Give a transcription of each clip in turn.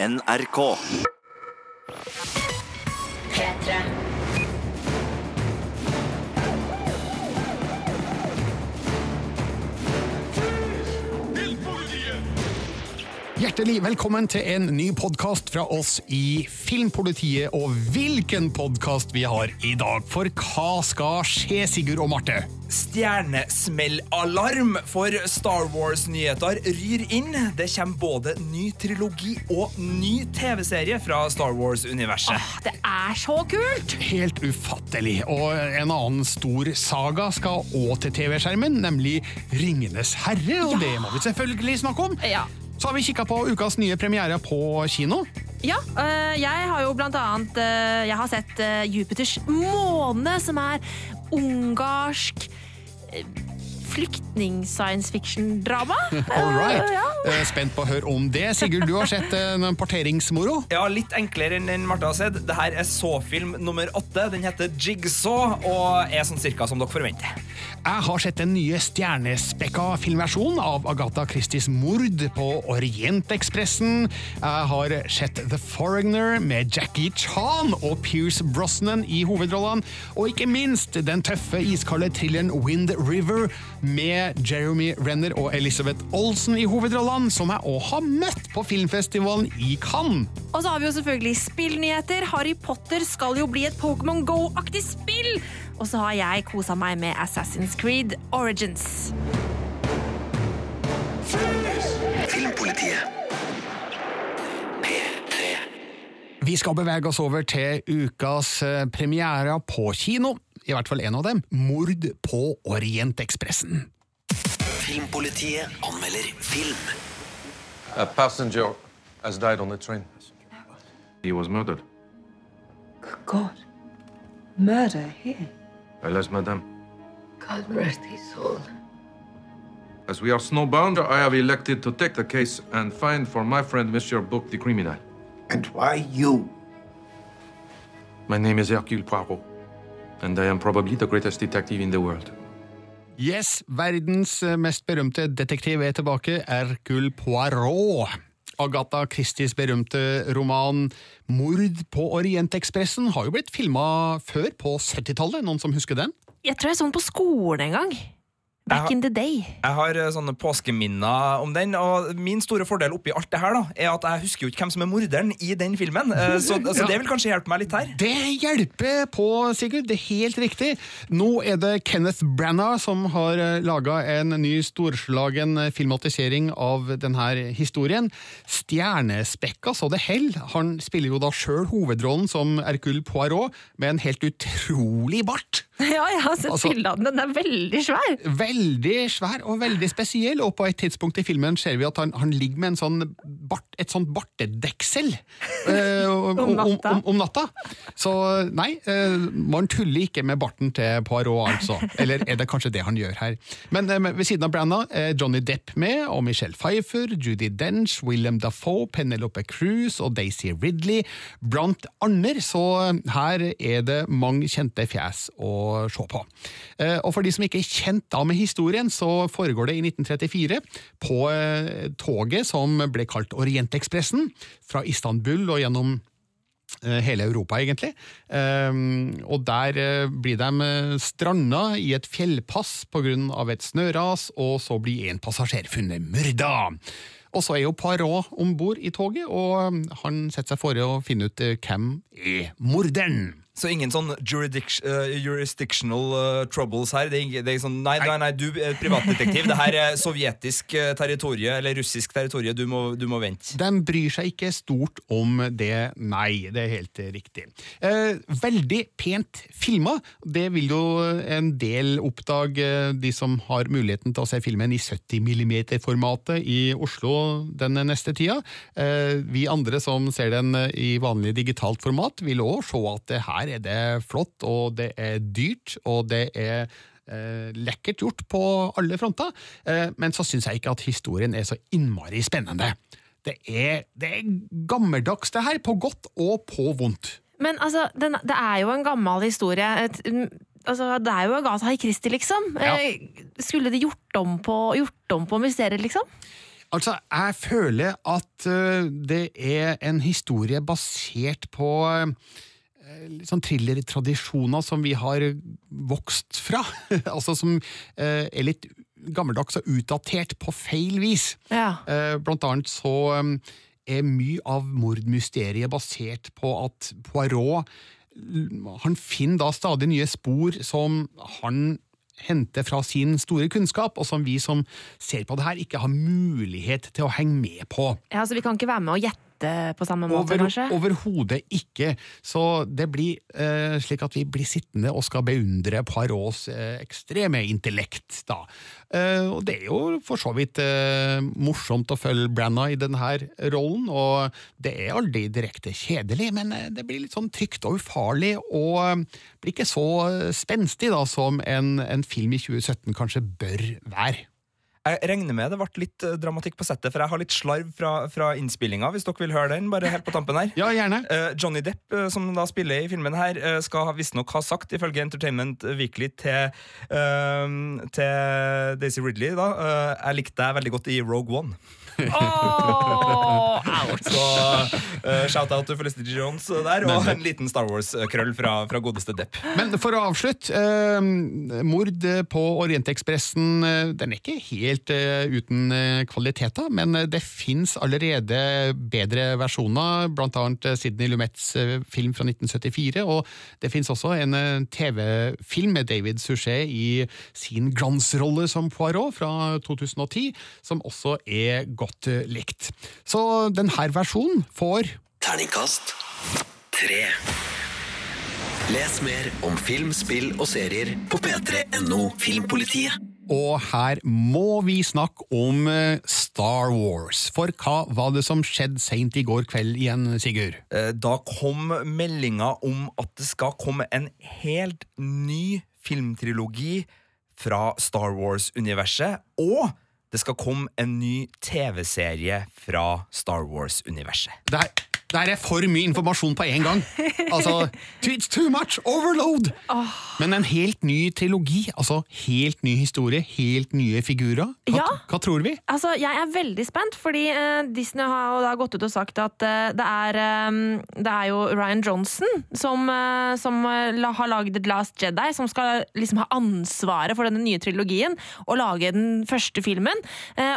NRK. P3. Hjertelig velkommen til en ny podkast fra oss i Filmpolitiet. Og hvilken podkast vi har i dag! For hva skal skje, Sigurd og Marte? Stjernesmellalarm for Star Wars-nyheter ryr inn. Det kommer både ny trilogi og ny TV-serie fra Star Wars-universet. Det er så kult! Helt ufattelig. Og en annen stor saga skal òg til TV-skjermen, nemlig Ringenes herre. Og det må vi selvfølgelig snakke om. Ja. Så har vi kikka på ukas nye premiere på kino. Ja, øh, jeg har jo blant annet øh, Jeg har sett øh, Jupiters måne, som er ungarsk flyktning-science fiction-drama. All right. Eh, ja. Eh, Spent på å høre om det. Sigurd, du har sett eh, en parteringsmoro? Ja, Litt enklere enn den Marte har sett. Dette er så-film nummer åtte. Den heter Jigsaw og er sånn cirka som dere forventer. Jeg har sett den nye stjernespekka filmversjonen av Agatha Christies mord på Orientekspressen. Jeg har sett The Foreigner med Jackie Chan og Pierce Brosnan i hovedrollene. Og ikke minst den tøffe, iskalde thrilleren Wind River med Jeremy Renner og Elizabeth Olsen i hovedrollene, som jeg òg har møtt på filmfestivalen i Cannes. Og så har vi jo selvfølgelig spillnyheter. Harry Potter skal jo bli et Pokémon Go-aktig spill! Og så har jeg kosa meg med Assassin's Creed Origins. Filmpolitiet. Vi skal bevege oss over til ukas premiere premierer på kino. I hvert fall en av dem. Mord på Orientekspressen. Filmpolitiet anmelder film. A passenger has died on the train. He was murdered. Good God. Murder here. Alas, madame. God rest his soul. As we are snowbound, I have elected to take the case and find for my friend Monsieur Book the criminal. And why you? My name is Hercule Poirot, and I am probably the greatest detective in the world. Yes, verdens eh, mest berømte detektiv er tilbake, Hercule Poirot. Agatha Christies berømte roman Mord på Orientekspressen har jo blitt filma før, på 70-tallet. Noen som husker den? Jeg tror jeg så den på skolen en gang. Back har, in the day. Jeg har eh, sånne påskeminner om den, og min store fordel oppi alt det her da, er at jeg husker jo ikke hvem som er morderen i den filmen. Så, Så, ja. det vil kanskje hjelpe meg litt her. Det hjelper på, Sigurd. Det er helt riktig. Nå er det Kenneth Branagh som har laga en ny storslagen eh, filmatisering av denne historien. Stjernespekka så det hell. Han spiller jo da sjøl hovedrollen som Hercule Poirot, med en helt utrolig bart. Ja, jeg har sett Altså- bildene. den. Den er veldig svær. Veldig svær og veldig spesiell, og på et tidspunkt i filmen ser vi at han, han ligger med en sånn bart, et sånt bartedeksel eh, om, Om natta. Om, om natta. Så nei, eh, man tuller ikke med barten til Poirot, altså. Eller er det kanskje det han gjør her? Men eh, ved siden av Branna er Johnny Depp med, og Michelle Pfeiffer, Judy Dench, William Dafoe, Penelope Cruz og Daisy Ridley, blant andre. Så eh, her er det mange kjente fjes å se på. Eh, Og for de som ikke er kjent da med historien, så foregår det i 1934 på eh, toget som ble kalt Orientekspressen, fra Istanbul og gjennom eh, hele Europa, egentlig. Um, og der eh, blir de stranda i et fjellpass pga. et snøras, og så blir en passasjer funnet myrda. Og så er jo Parot om bord i toget, og um, han setter seg for å finne ut hvem er morderen. Så ingen sånn juridic, eh, jurisdictional uh, troubles her. Det er, det er sånn, nei, nei, nei, du er privatdetektiv. Det her er sovjetisk uh, territorie, eller russisk territorie. Du må, du må vente. De bryr seg ikke stort om det, nei. Det er helt riktig. Eh, veldig pent filma. Det vil jo en del oppdage, de som har muligheten til å se filmen i 70 mm-formatet i Oslo den neste tida. Eh, vi andre som ser den i vanlig digitalt format, vil òg se at det her er det flott, og det er dyrt, og det er eh, lekkert gjort på alle fronter, eh, men så syns jeg ikke at historien er så innmari spennende. Det er, det er gammeldags, det her, på godt og på vondt. Men altså, den, det er jo en gammel historie. Et, altså, det er jo Agatha Christie, liksom. Ja. Eh, Skulle de gjort om på, gjort om på mysteriet, liksom? Altså, jeg føler at øh, det er en historie basert på litt sånn thrillertradisjoner som vi har vokst fra. altså som eh, er litt gammeldags og utdatert på feil vis. Ja. Eh, Blant annet så um, er mye av mordmysteriet basert på at Poirot han finner da stadig nye spor som han henter fra sin store kunnskap, og som vi som ser på det her, ikke har mulighet til å henge med på. Ja, så vi kan ikke være med og gjette på samme måte, Over, kanskje? overhodet ikke. Så det blir eh, slik at vi blir sittende og skal beundre Parots eh, ekstreme intellekt, da. Eh, og det er jo for så vidt eh, morsomt å følge Branna i denne rollen, og det er aldri direkte kjedelig, men eh, det blir litt sånn trygt og ufarlig, og eh, blir ikke så spenstig da som en, en film i 2017 kanskje bør være. Jeg regner med det ble litt eh, dramatikk på settet, for jeg har litt slarv fra, fra innspillinga, hvis dere vil høre den, bare helt på tampen her. Ja, gjerne. Eh, Johnny Depp, eh, som da spiller i filmen her, skal visstnok ha sagt, ifølge Entertainment Weekly, til, til Daisy Ridley da, Jeg likte deg veldig godt i Rogue One. Åh, ouch. Så uh, shout-out til Felicity Jones der, og en liten Star Wars-krøll fra, fra godeste Depp. Men for å avslutte, Uh, mord på Orientekspressen uh, den er ikke helt eh, uten kvalitet, da, men eh, det fins allerede bedre versjoner, eh, Sidney Lumets eh, film fra 1974, og det fins også en eh, TV-film med David Suchet i sin glansrolle som Poirot fra 2010, som også er godt eh, likt. Så denne versjonen får Terningkast tre. Les mer om film, spill og serier på p3.no Filmpolitiet. Og her må vi snakke om eh, Star Wars. For hva var det som skjedde seint i går kveld igjen, Sigurd? Eh, Da kom meldinga om at det skal komme en helt ny filmtrilogi fra Star Wars-universet, og det skal komme en ny TV-serie fra Star Wars-universet. Det er for mye informasjon på en gang. Altså, It's too much! Overload! Men en helt ny trilogi, altså helt ny historie, helt nye figurer. Hva, Ja. hva tror vi? Altså, Jeg er veldig spent, fordi uh, Disney har da gått ut og sagt at uh, det, er, um, det er jo Ryan Johnson som, uh, som la, har laget The Last Jedi, som skal liksom ha ansvaret for denne nye trilogien og lage den første filmen.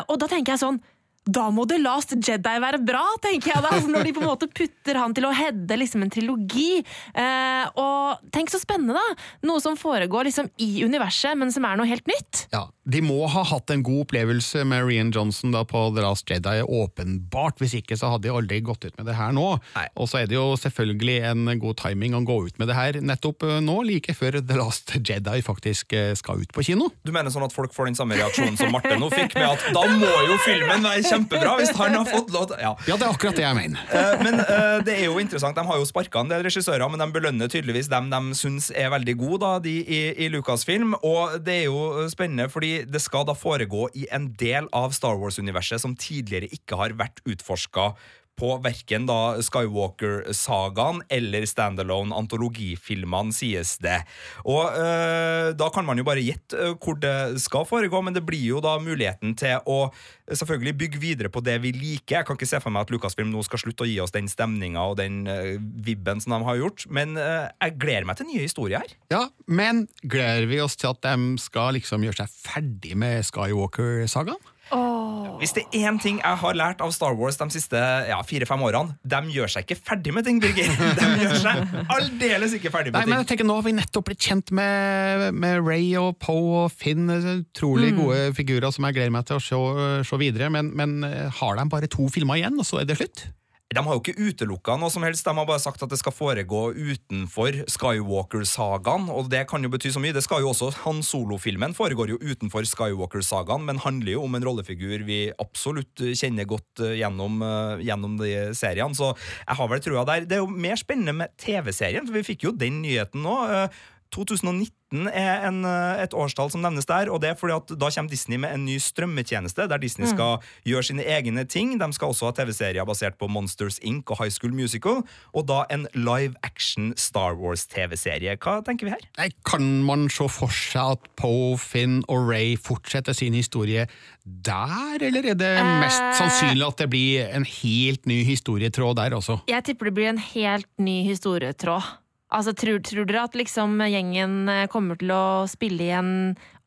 Og da tenker jeg sånn da må The Last Jedi være bra, tenker jeg da. Altså, når de på en måte putter han til å heade liksom en trilogi. Eh, og tenk så spennende, da! Noe som foregår liksom i universet, men som er noe helt nytt. Ja, De må ha hatt en god opplevelse med Rian Johnson da på The Last Jedi, åpenbart. Hvis ikke så hadde de aldri gått ut med det her nå. Nei. Og så er det jo selvfølgelig en god timing å gå ut med det her nettopp eh, nå, like før The Last Jedi faktisk eh, skal ut på kino. Du mener sånn at folk får den samme reaksjonen som Marte nå fikk, med at da må jo filmen være kjempebra hvis han har fått lov til Ja. Ja, det er akkurat det jeg mener. Eh, Men eh, det er jo interessant, de har jo sparka en del regissører, men de belønner tydeligvis dem de syns er veldig gode, da, de i, i Lucasfilm. Og det er jo spennende, fordi det skal da foregå i en del av Star Wars-universet som tidligere ikke har vært utforska på verken da Skywalker-sagaen eller standalone-antologifilmene, sies det. Og eh, da kan man jo bare gjette eh, hvor det skal foregå, men det blir jo da muligheten til å eh, selvfølgelig bygge videre på det vi liker. Jeg kan ikke se for meg at Lucasfilm nå skal slutte å gi oss den stemninga og den eh, vibben som de har gjort, men eh, jeg gleder meg til nye historier her. Ja, Men gleder vi oss til at de skal liksom gjøre seg ferdig med Skywalker-sagaen? Hvis det er én ting jeg har lært av Star Wars de siste ja, fire-fem årene, de gjør seg ikke ferdig med ting, Birger. De gjør seg aldeles ikke ferdig med Nei, med men jeg tenker Nå har vi nettopp blitt kjent med, med Ray og Poe og Finn. Utrolig gode figurer som jeg gleder meg til å se, se videre. Men, men eh, har de bare to filmer igjen, og så er det slutt? De har jo ikke utelukka noe som helst. De har bare sagt at det skal foregå utenfor Skywalker-sagaen. Og det kan jo bety så mye. Det skal jo også Han Solo-filmen foregår jo utenfor Skywalker-sagaen, men handler jo om en rollefigur vi absolutt kjenner godt eh, gjennom, eh, gjennom de seriene. Så jeg har vel trua der. Det er jo mer spennende med TV-serien, for vi fikk jo den nyheten nå. Eh, 2019 er en, eh, et årstall som nevnes der, og det er fordi at da kommer Disney med en ny strømmetjeneste der Disney skal gjøre sine egne ting. De skal også ha TV-serier basert på Monsters Inc. og High School Musical, og da en live action Star Wars-TV-serie. Hva tenker vi her? Nei, Kan man se for seg at Poe, Finn og Ray fortsetter sin historie der, eller er det mest Eh. sannsynlig at det blir en helt ny historietråd der også? Jeg tipper det blir en helt ny historietråd. Altså, tror, tror dere at liksom gjengen eh, kommer til å spille i en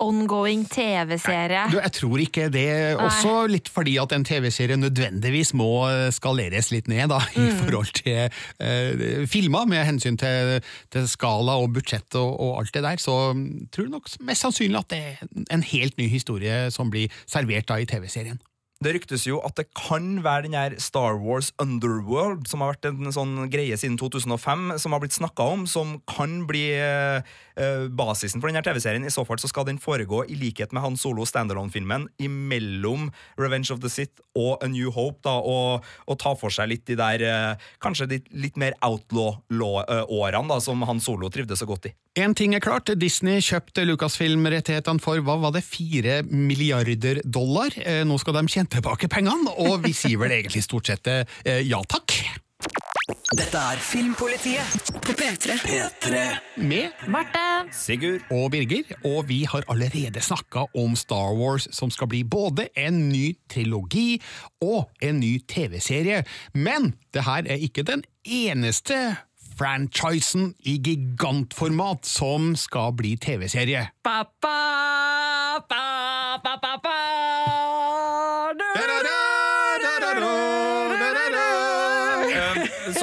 ongoing TV-serie? Jeg tror ikke det. Også litt fordi at en TV-serie nødvendigvis må eh, skaleres litt ned da, i Mm. forhold til eh, filmer, med hensyn til, til skala og budsjett og, og alt det der. Så mm, tror jeg nok mest sannsynlig at det er en helt ny historie som blir servert da i TV-serien. Det ryktes jo at det kan være den her Star Wars Underworld, som har vært en sånn greie siden 2005, som har blitt snakka om, som kan bli eh, eh, basisen for denne TV-serien. I så fall så skal den foregå i likhet med Han Solo standalone-filmen imellom Revenge of the Sith og A New Hope, da, og, og ta for seg litt de der eh, kanskje de litt mer outlaw-årene da, som Han Solo trivdes så godt i. En ting er klart, Disney kjøpte Lucasfilm-rettighetene for hva var det, fire milliarder dollar. Eh, Nå skal de tjene tilbake pengene, og vi sier vel egentlig stort sett eh, ja takk. Dette er Filmpolitiet på P3. P3. Med Marte! Sigurd? og Birger, og vi har allerede snakka om Star Wars, som skal bli både en ny trilogi og en ny TV-serie. Men det her er ikke den eneste franchisen i gigantformat som skal bli TV-serie. Pa,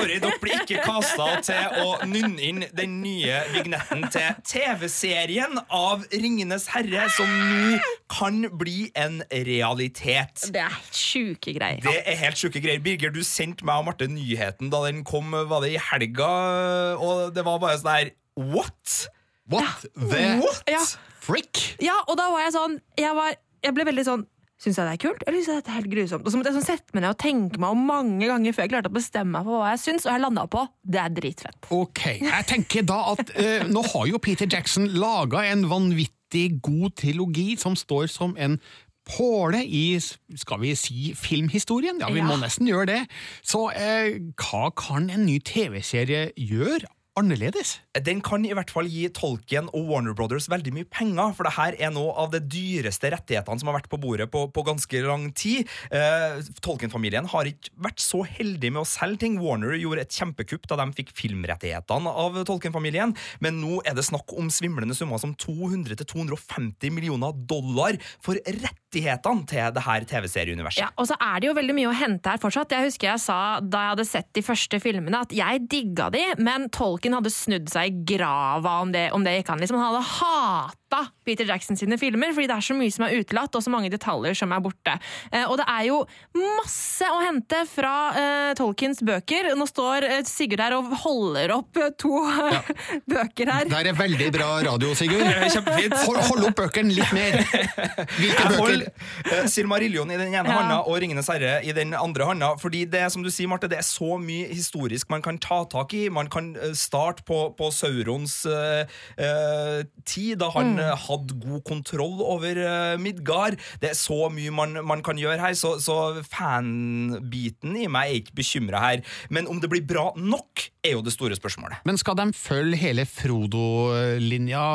sorry, dere blir ikke kasta til å nynne inn den nye vignetten til TV-serien av Ringenes herre, som nå kan bli en realitet. Det er sjuke greier. Det er helt sjuke greier. Birger, du sendte meg og Marte nyheten da den kom, var det i helga? Og det var bare sånn her What? What the What? Ja. frick? Ja, og da var jeg sånn Jeg, var, jeg ble veldig sånn Syns jeg det er kult, eller syns jeg dette er helt grusomt? Og så måtte jeg sånn sette meg ned og tenke meg om mange ganger før jeg klarte å bestemme meg for hva jeg syns, og jeg landa på det er dritfett. Ok, jeg tenker da at eh, nå har jo Peter Jackson laga en vanvittig god trilogi som står som en påle i, skal vi si, filmhistorien. Ja, vi Ja. må nesten gjøre det. Så eh, hva kan en ny TV-serie gjøre annerledes? Den kan i hvert fall gi Tolkien og Warner Brothers veldig mye penger, for det her er noe av de dyreste rettighetene som har vært på bordet på, på ganske lang tid. Eh, Tolkien-familien har ikke vært så heldig med å selge ting. Warner gjorde et kjempekupp da de fikk filmrettighetene av Tolkien-familien, men nå er det snakk om svimlende summer som 200-250 millioner dollar for rettighetene til det her TV-serieuniverset. Ja, og så er det jo veldig mye å hente her fortsatt. Jeg husker jeg sa da jeg hadde sett de første filmene at jeg digga de, men Tolkien hadde snudd seg i grava om det, om det gikk an. Liksom, han hadde hata Peter Jackson sine filmer, fordi det er så mye som er utelatt, og så mange detaljer som er borte. Eh, og det er jo masse å hente fra uh, Tolkiens bøker. Nå står eh, Sigurd her og holder opp to to bøker her. Det er veldig bra radio, Sigurd. Kjempefint. Hold, hold opp bøkene litt mer. Hvilke Jeg bøker? Hold uh, Silmarillion i den ene Ja. handa og Ringenes herre i den andre handa. Fordi det som du sier, Marte, det er så mye historisk man kan ta tak i. Man kan starte på, på Saurons uh, uh, tid, da han eh, hadde god kontroll over eh, Midgard. Det er så mye man, man kan gjøre her, så, så fanbiten i meg er ikke bekymra her. Men om det blir bra nok, er jo det store spørsmålet. Men skal de følge hele Frodo-linja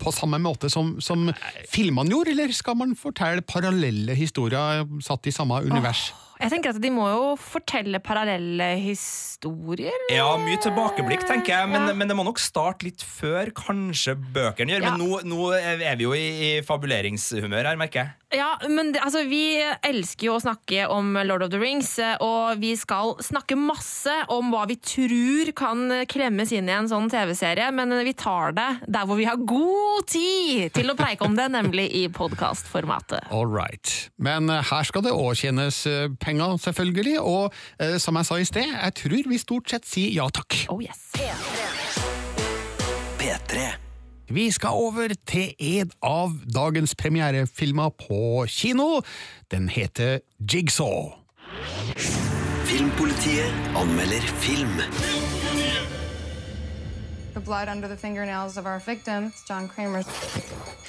på samme måte som, som filmene gjorde, eller skal man fortelle parallelle historier satt i samme univers? Jeg tenker at De må jo fortelle parallelle historier. Ja, mye tilbakeblikk, tenker jeg, men, Ja. men det må nok starte litt før kanskje bøkene gjør. Ja. Men nå, nå er vi jo i, i fabuleringshumør her, merker jeg. Ja, men det, altså, Vi elsker jo å snakke om Lord of the Rings, eh, og vi skal snakke masse om hva vi tror kan klemmes inn i en sånn TV-serie, men vi tar det der hvor vi har god tid til å preike om det, nemlig i podkastformatet. All right. Men eh, her skal det òg tjenes eh, penger, selvfølgelig, og eh, som jeg sa i sted, jeg tror vi stort sett sier ja takk. Oh yes. P3. Vi skal over til en av dagens premierefilmer på kino. Den heter Jigsaw. Filmpolitiet anmelder film. The blood under the fingernails of our victim, John Kramer,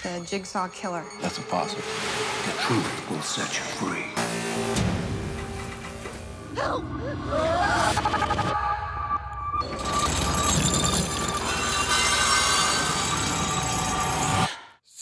the jigsaw killer. That's impossible. The truth will set you free.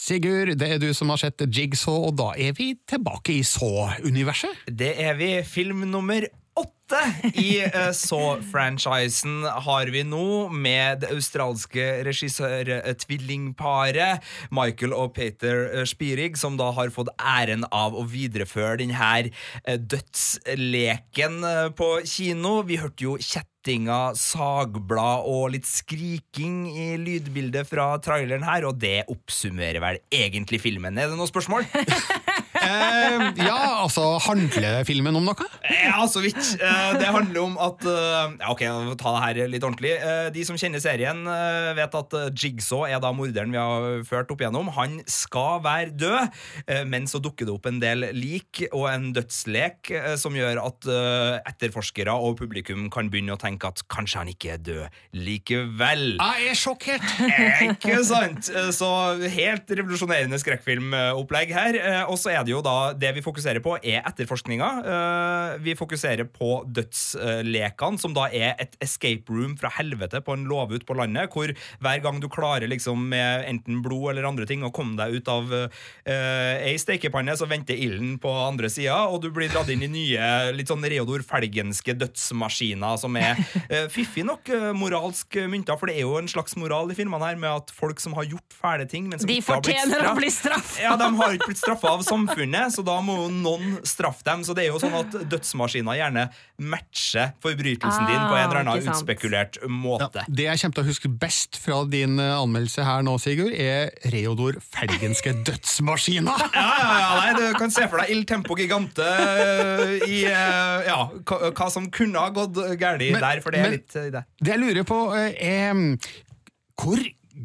Sigurd, det er du som har sett Jigsaw, og da er vi tilbake i Saw-universet. Det er vi. Film nummer åtte i uh, Saw-franchisen har vi nå, med det australske regissør-tvillingparet Michael og Peter eh, Spirig, som da har fått æren av å videreføre denne dødsleken på kino. Vi hørte jo kjettinga, sagblad og litt skriking i lydbildet fra traileren her, og det oppsummerer vel egentlig filmen. Er det noen spørsmål? Eh, ja, altså, handler filmen om noe? Ja, så vidt. Eh, Det handler om at eh, ja, Ok, ta det her litt ordentlig. Eh, De som kjenner serien, vet at Jigsaw er da morderen vi har ført opp igjennom. Han skal være død, men så dukker det opp en del lik og en dødslek som gjør at etterforskere og publikum kan begynne å tenke at kanskje han ikke er død likevel. Jeg er sjokkert! Ikke sant? Så helt revolusjonerende skrekkfilmopplegg her. Og så er det jo da det vi fokuserer på, er etterforskninga. Eh, Vi fokuserer på dødslekene, som da er et escape room fra helvete på en låve ute på landet, hvor hver gang du klarer liksom med enten blod eller andre ting å komme deg ut av eh, ei stekepanne, så venter ilden på andre sida, og du blir dratt inn i nye litt sånn Reodor Felgenske dødsmaskiner, som er eh, fiffig nok moralsk mynta, for det er jo en slags moral i filmene her med at folk som har gjort fæle ting, men som De ikke har blitt fortjener å bli straff. Ja, De har ikke blitt straffa av samfunnet, så da må jo noen straffe dem. Så det er jo sånn at dødsmaskiner gjerne matcher forbrytelsen din på en eller Ah, annen utspekulert måte. Det jeg kommer til å huske best fra din eh, anmeldelse her nå, Sigurd, er Reodor Felgenske dødsmaskiner! Ja, ja, ja, nei, Du kan se for deg Il Tempo Gigante eh, i eh, ja, hva, som kunne ha gått galt der, for det er men- litt det. Det jeg lurer på, er hvor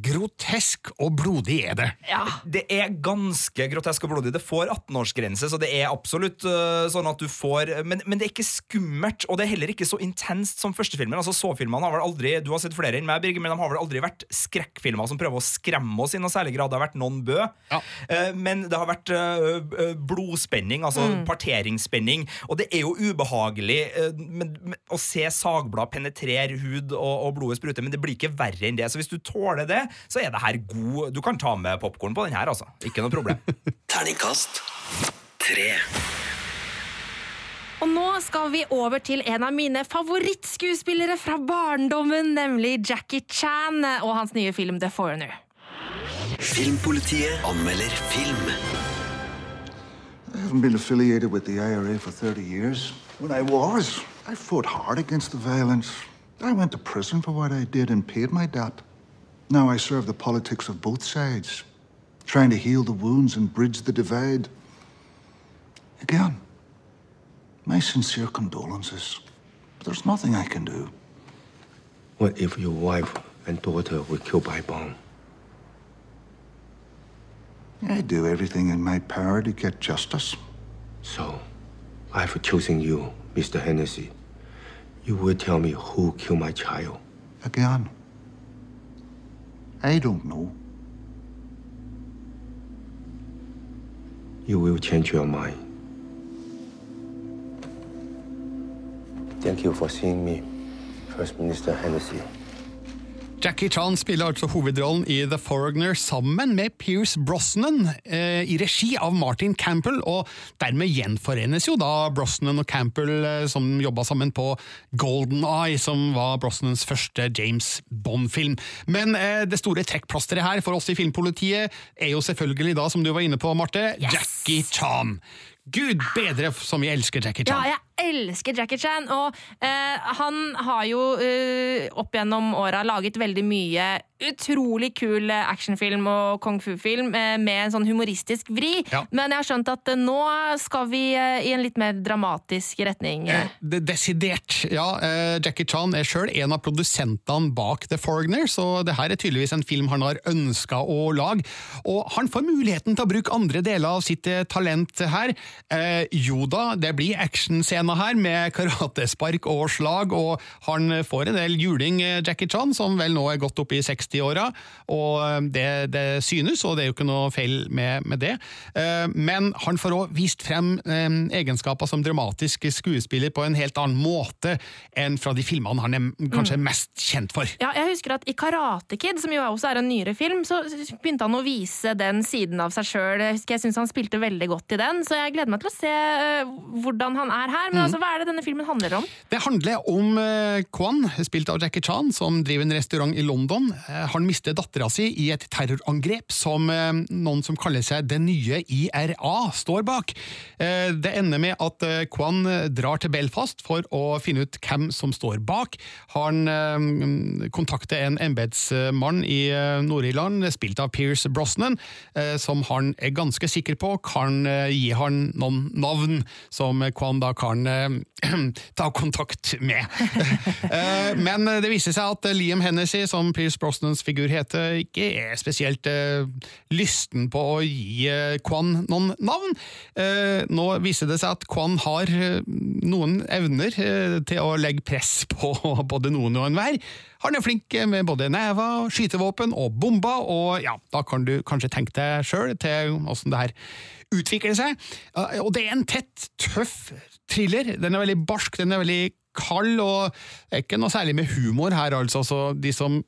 grotesk og blodig er det? Ja. Det er ganske grotesk og blodig. Det får 18-årsgrense, så det er absolutt uh, sånn at du får men, men det er ikke skummelt, og det er heller ikke så intenst som førstefilmen. Altså, Så-filmene har vel aldri Du har sett flere enn meg, Birger, men de har vel aldri vært skrekkfilmer som prøver å skremme oss i noe særlig grad. Det har vært noen bø, Ja. Uh, men det har vært uh, blodspenning, altså parteringsspenning, og det er jo ubehagelig men, men, å se sagblad penetrere hud og, og blodet sprute, men det blir ikke verre enn det. Så hvis du tåler det, så er det her god Du kan ta med popkorn på den her, altså. Ikke noe problem. Terningkast tre. Og nå skal vi over til en av mine favorittskuespillere fra barndommen, nemlig Jackie Chan og hans nye film The Foreigner. Filmpolitiet anmelder film. I haven't been affiliated with the IRA for 30 years. When I was, I fought hard against the violence. I went to prison for what I did and paid my debt. Now I serve the politics of both sides, trying to heal the wounds and bridge the divide. Again, my sincere condolences. But there's nothing I can do. What if your wife and daughter were killed by bomb? I do everything in my power to get justice. So, I've chosen you, Mr. Hennessy. You will tell me who killed my child. Again, I don't know. You will change your mind. Thank you for seeing me, First Minister Hennessy. Jackie Chan spiller altså hovedrollen i The Foreigner sammen med Pierce Brosnan eh, i regi av Martin Campbell, og dermed gjenforenes jo da Brosnan og Campbell eh, som jobba sammen på Golden Eye, som var Brosnans første James Bond-film. Men eh, det store trekkplasteret her for oss i Filmpolitiet er jo selvfølgelig da, som du var inne på, Marte, Yes! Jackie Chan. Gud bedre som vi elsker Jackie Chan. Ja, ja. jeg elsker Jackie Chan, og eh, han har jo eh, opp gjennom åra laget veldig mye utrolig kul actionfilm og kung fu-film eh, med en sånn humoristisk vri. Ja. Men jeg har skjønt at eh, nå skal vi eh, i en litt mer dramatisk retning. Eh, Desidert. Ja, eh, Jackie Chan er sjøl en av produsentene bak The Foreigner, så det her er tydeligvis en film han har ønska å lage. Og han får muligheten til å bruke andre deler av sitt talent her. Jo da, det blir actionscener, scenen her med karatespark og slag, og han får en del juling, eh, Jackie Chan, som vel nå er godt opp i 60-åra, og eh, det, det, synes, og det er jo ikke noe feil med, med det. Eh, men han får òg vist frem egenskaper som dramatisk skuespiller på en helt annen måte enn fra de filmene han er kanskje mm. mest kjent for. Ja, jeg husker at i Karate Kid, som jo også er en nyere film, så begynte han å vise den siden av seg sjøl. Jeg syns han spilte veldig godt i den, så jeg gleder meg til å se hvordan han er her. Men mm. altså, hva er det denne filmen handler om? Det handler om uh, Kwan, spilt av Jackie Chan, som driver en restaurant i London. Uh, han mister dattera si i et terrorangrep som noen som kaller seg Det nye IRA, står bak. Det ender med at Kwan drar til Belfast for å finne ut hvem som står bak. Han kontakter en embetsmann i Nord-Irland, spilt av Pierce Brosnan, som han er ganske sikker på kan gi han noen navn som Kwan da kan ta kontakt med. Eh, men det viser seg at Liam Hennessy, som Pierce Brosnans figur heter, ikke er spesielt eh, lysten på å gi eh, Kwan noen navn. Nå viser det seg at Kwan har noen evner til å legge press på både noen og enhver. Han er flink med både never, skytevåpen og bomber, og ja, da kan du kanskje tenke deg sjøl til åssen det her utvikler seg. Og det er en tett, tøff thriller. Den er veldig barsk, den er veldig kald, og det er ikke noe særlig med humor her, altså. Så de som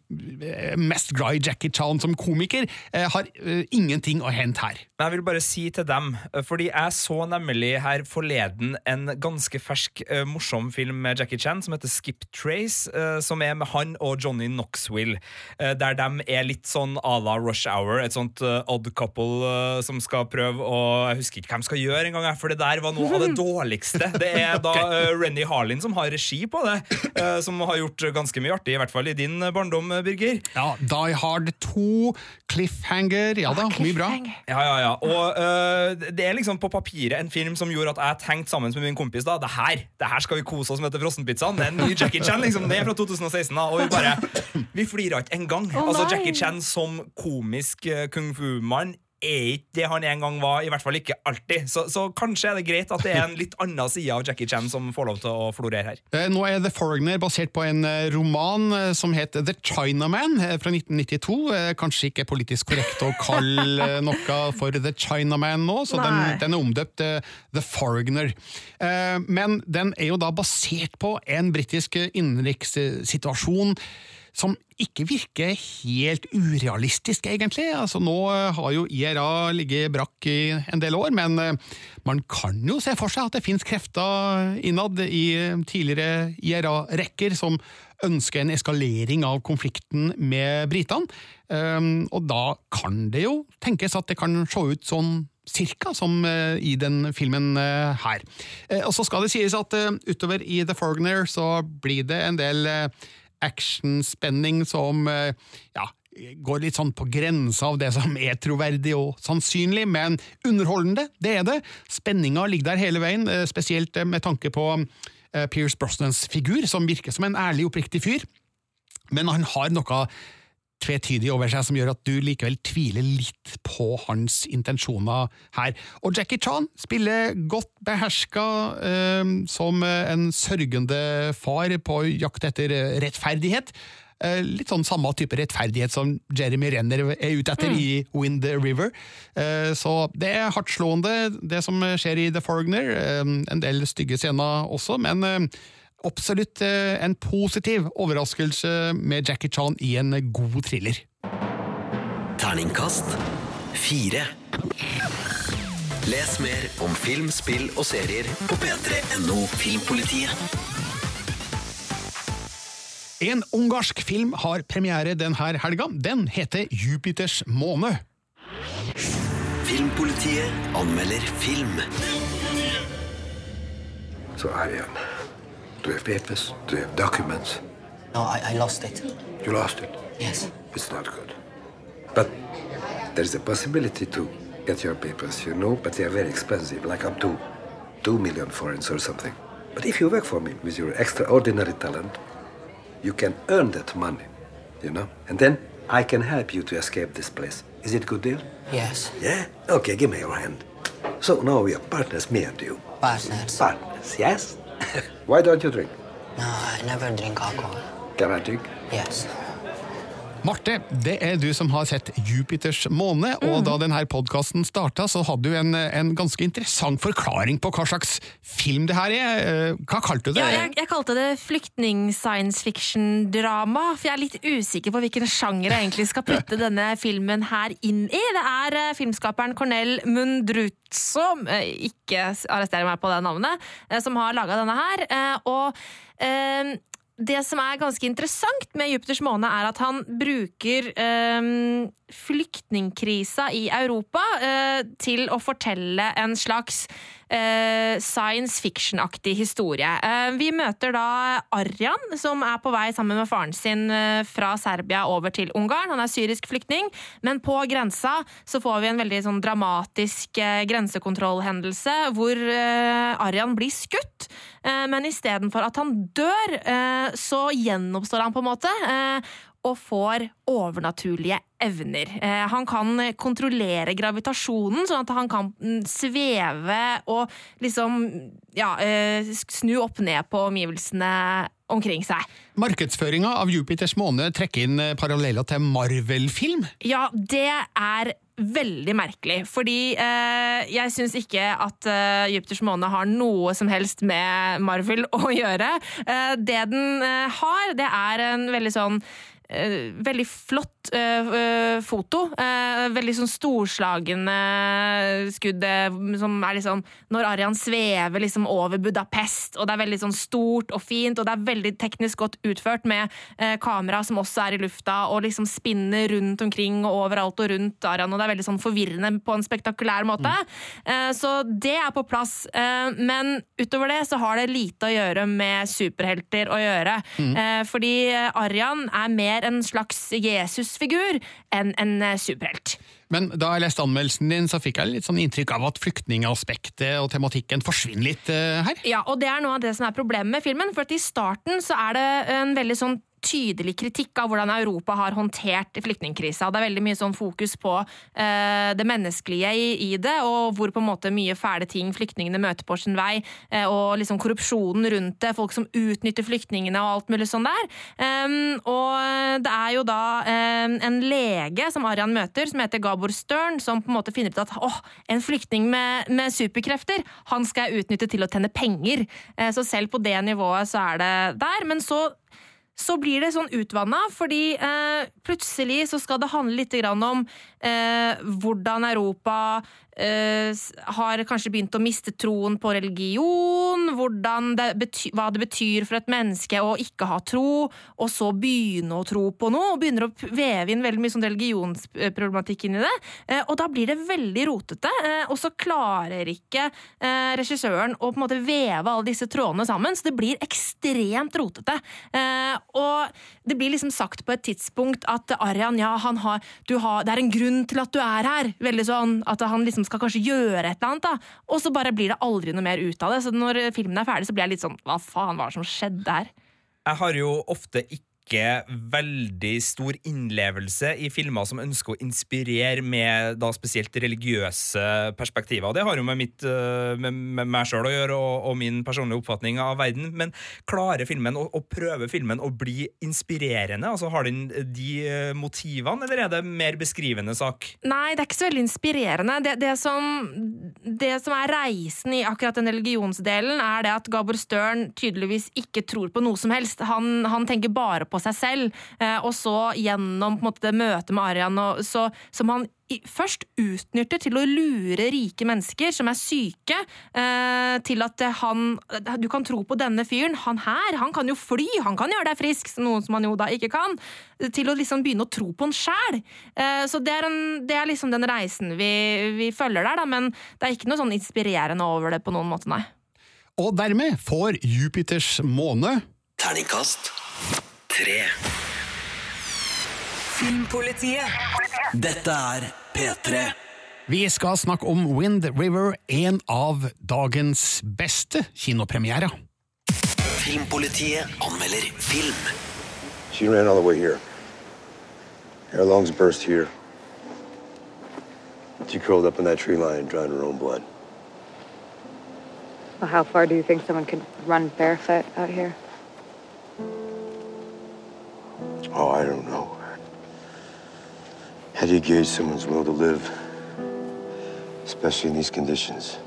er mest glad i Jackie Chan som komiker, eh, har eh, ingenting å hente her. Men Jeg vil bare si til dem, eh, fordi jeg så nemlig her forleden en ganske fersk, morsom film med Jackie Chan som heter Skip Trace, som er med han og Johnny Knoxville, der de er litt sånn à la Rush Hour, et sånt odd couple som skal prøve å Jeg husker ikke hva de skal gjøre engang, for det der var noe av det dårligste. Det er da Renny Harlin som har regi på det, eh, som har gjort ganske mye artig, i hvert fall i din barndom, Birger. Ja, Die Hard 2, Cliffhanger, ja da, mye bra. Ja, ja, ja. Og uh, det er liksom på papiret en film som gjorde at jeg tenkte sammen med min kompis da, det her det her skal vi kose oss med til frossenpizzaen. Det er en ny Jackie Chan, liksom. Det er fra 2016, da, og vi bare Vi flira ikke engang. Oh, altså, Jackie Chan som komisk kung fu-mann er ikke det han en gang var, i hvert fall ikke alltid. Så, så, kanskje er det greit at det er en litt annen side av Jackie Chan som får lov til å florere her. Eh, nå er The Foreigner basert på en eh, roman eh, som het The Chinaman fra 1992. Kanskje ikke politisk korrekt å kalle noe for The Chinaman nå, så den, den, er omdøpt The Foreigner. Men den er jo da basert på en britisk innenrikssituasjon som ikke virker helt urealistisk, egentlig. Altså, nå eh, har jo IRA ligget brakk i en del år, men eh, man kan jo se for seg at det finnes krefter innad i eh, tidligere IRA-rekker som ønsker en eskalering av konflikten med britene. Og da kan det jo tenkes at det kan se ut sånn cirka som i den filmen her. Og så skal det sies at utover i The Foreigner så blir det en del actionspenning som eh, ja, går litt sånn på grensa av det som er troverdig og sannsynlig, men underholdende, det er det. Spenninga ligger der hele veien, eh, spesielt eh, med tanke på Pierce Brosnans figur, som virker som en ærlig, oppriktig fyr. Men han har noe tvetydig over seg som gjør at du likevel tviler litt på hans intensjoner her. Og Jackie Chan spiller godt beherska eh, som en sørgende far på jakt etter rettferdighet. Eh, litt sånn samme type rettferdighet som Jeremy Renner er ute etter mm. i Wind River. Eh, så det er hardtslående, det som skjer i The Forgner. Eh, en del stygge scener også, men eh, absolutt eh, en positiv overraskelse med Jackie Chan i en god thriller. Terningkast fire. Les mer om film, spill og serier på p3.no Filmpolitiet. En ungarsk film har premiere denne helga. Den heter Jupiters måne. Filmpolitiet anmelder film. Så Arjan Do you have papers? Do you have documents? No, I, I lost it. You lost it? Yes. It's not good. But there's a possibility to get your papers, you know, but they are very expensive, like up to two million forints or something. But if you work for me with your extraordinary talent, you can earn that money, you know? And then I can help you to escape this place. Is it a good deal? Yes. Yeah? Okay, give me your hand. So now we are partners, me and you. Partners? Partners, yes? Why don't you drink? No, I never drink alcohol. Can I drink? Yes. Marte, det er du som har sett Jupiters måne, og da denne podkasten starta, så hadde du en, en ganske interessant forklaring på hva slags film det her er. Eh, Hva kalte du det? Ja, jeg, jeg kalte det flyktning-science fiction-drama, for jeg er litt usikker på hvilken sjanger jeg egentlig skal putte denne filmen her inn i. Det er eh, filmskaperen Cornel Mundruzzo, eh, ikke arrester meg på det navnet, som har laga denne her. og det som er ganske interessant med Jupiters måne, er at han bruker eh, flyktningkrisa i Europa eh, til å fortelle en slags science fiction-aktig historie. Eh, vi møter da Arjan, som er på vei sammen med faren sin eh, fra Serbia over til Ungarn. Han er syrisk flyktning, men på grensa så får vi en veldig sånn dramatisk eh, grensekontrollhendelse hvor eh, Arjan blir skutt. Eh, men istedenfor at han dør, eh, så gjenoppstår han på en måte. Og får overnaturlige evner. Eh, han kan kontrollere gravitasjonen, sånn at han kan mm, sveve og liksom ja, eh, snu opp ned på omgivelsene omkring seg. Markedsføringa av Jupiters måne trekker inn eh, paralleller til Marvel-film. Ja, det er veldig merkelig, fordi eh, jeg syns ikke at eh, Jupiters måne har noe som helst med Marvel å gjøre. Eh, det den har, det er en veldig sånn veldig flott eh, eh, foto. Eh, veldig sånn storslagne skudd eh, som er liksom Når Arian svever liksom over Budapest, og det er veldig sånn stort og fint, og det er veldig teknisk godt utført med eh, kamera som også er i lufta, og liksom spinner rundt omkring og overalt og rundt Arian, og det er veldig sånn forvirrende på en spektakulær måte. Eh, så det er på plass. Eh, men utover det så har det lite å gjøre med superhelter å gjøre. Eh, fordi Arian er mer en slags Jesusfigur enn en eh, superhelt. Men da jeg leste anmeldelsen din, så fikk jeg litt sånn inntrykk av at flyktningaspektet og tematikken forsvinner litt eh, her. Ja, og det er noe av det som er problemet med filmen. For at i starten så er det en veldig sånn tydelig kritikk av hvordan Europa har håndtert flyktningkrisa. Det er veldig mye sånn fokus på eh, det menneskelige i, i det, og hvor på en måte mye fæle ting flyktningene møter på sin vei, eh, og liksom korrupsjonen rundt det, folk som utnytter flyktningene og alt mulig sånn der. Um, og det er jo da um, en lege som Arian møter, som heter Gabor Stern, som på en måte finner ut at åh, en flyktning med, med superkrefter, han skal jeg utnytte til å tjene penger. Eh, så selv på det nivået så er det der. Men så så blir det sånn utvanna, fordi eh, plutselig så skal det handle litt om eh, hvordan Europa har kanskje begynt å miste troen på religion, det betyr, hva det betyr for et menneske å ikke ha tro, og så begynne å tro på noe, og begynner å veve inn veldig mye sånn religionsproblematikk inn i det. Eh, og da blir det veldig rotete, eh, og så klarer ikke eh, regissøren å på en måte veve alle disse trådene sammen, så det blir ekstremt rotete. Eh, og det blir liksom sagt på et tidspunkt at Arian, ja, han har, har, det er en grunn til at du er her. Veldig sånn at han liksom skal kanskje gjøre et eller annet, da. Og så bare blir det aldri noe mer ut av det. Så når filmen er ferdig, så blir jeg litt sånn hva faen var det som skjedde her? Jeg har jo ofte ikke veldig stor innlevelse i filmer som ønsker å inspirere med da spesielt religiøse perspektiver. Det har jo med, mitt, øh, med, med meg sjøl å gjøre og, og min personlige oppfatning av verden. Men klarer filmen å, å prøve filmen å bli inspirerende? Altså Har den de øh, motivene, eller er det mer beskrivende sak? Nei, det er ikke så veldig inspirerende. Det, det, som, det som er reisen i akkurat den religionsdelen, er det at Gabor Stern tydeligvis ikke tror på noe som helst. Han, han tenker bare på seg selv. Eh, og så gjennom på en måte, det møtet med Arian, og, så, som han i, først utnytter til å lure rike mennesker som er syke, eh, til at han Du kan tro på denne fyren. Han her, han kan jo fly, han kan gjøre deg frisk, noe som han jo da ikke kan. Til å liksom begynne å tro på han sjæl. Eh, så det er, en, det er liksom den reisen vi, vi følger der, da, men det er ikke noe sånn inspirerende over det på noen måte, nei. Og dermed får Jupiters måne Terningkast tre. Filmpolitiet. Dette er P3. Vi skal snakke om Wind River, en av dagens beste kinopremierer. Filmpolitiet anmelder film. She ran all the way here. Her lungs burst here. She curled up in that tree line, drying her own blood. Well, how far do you think someone could run barefoot out here? Oh, I don't know. How do you gauge someone's will to live? Especially in these conditions.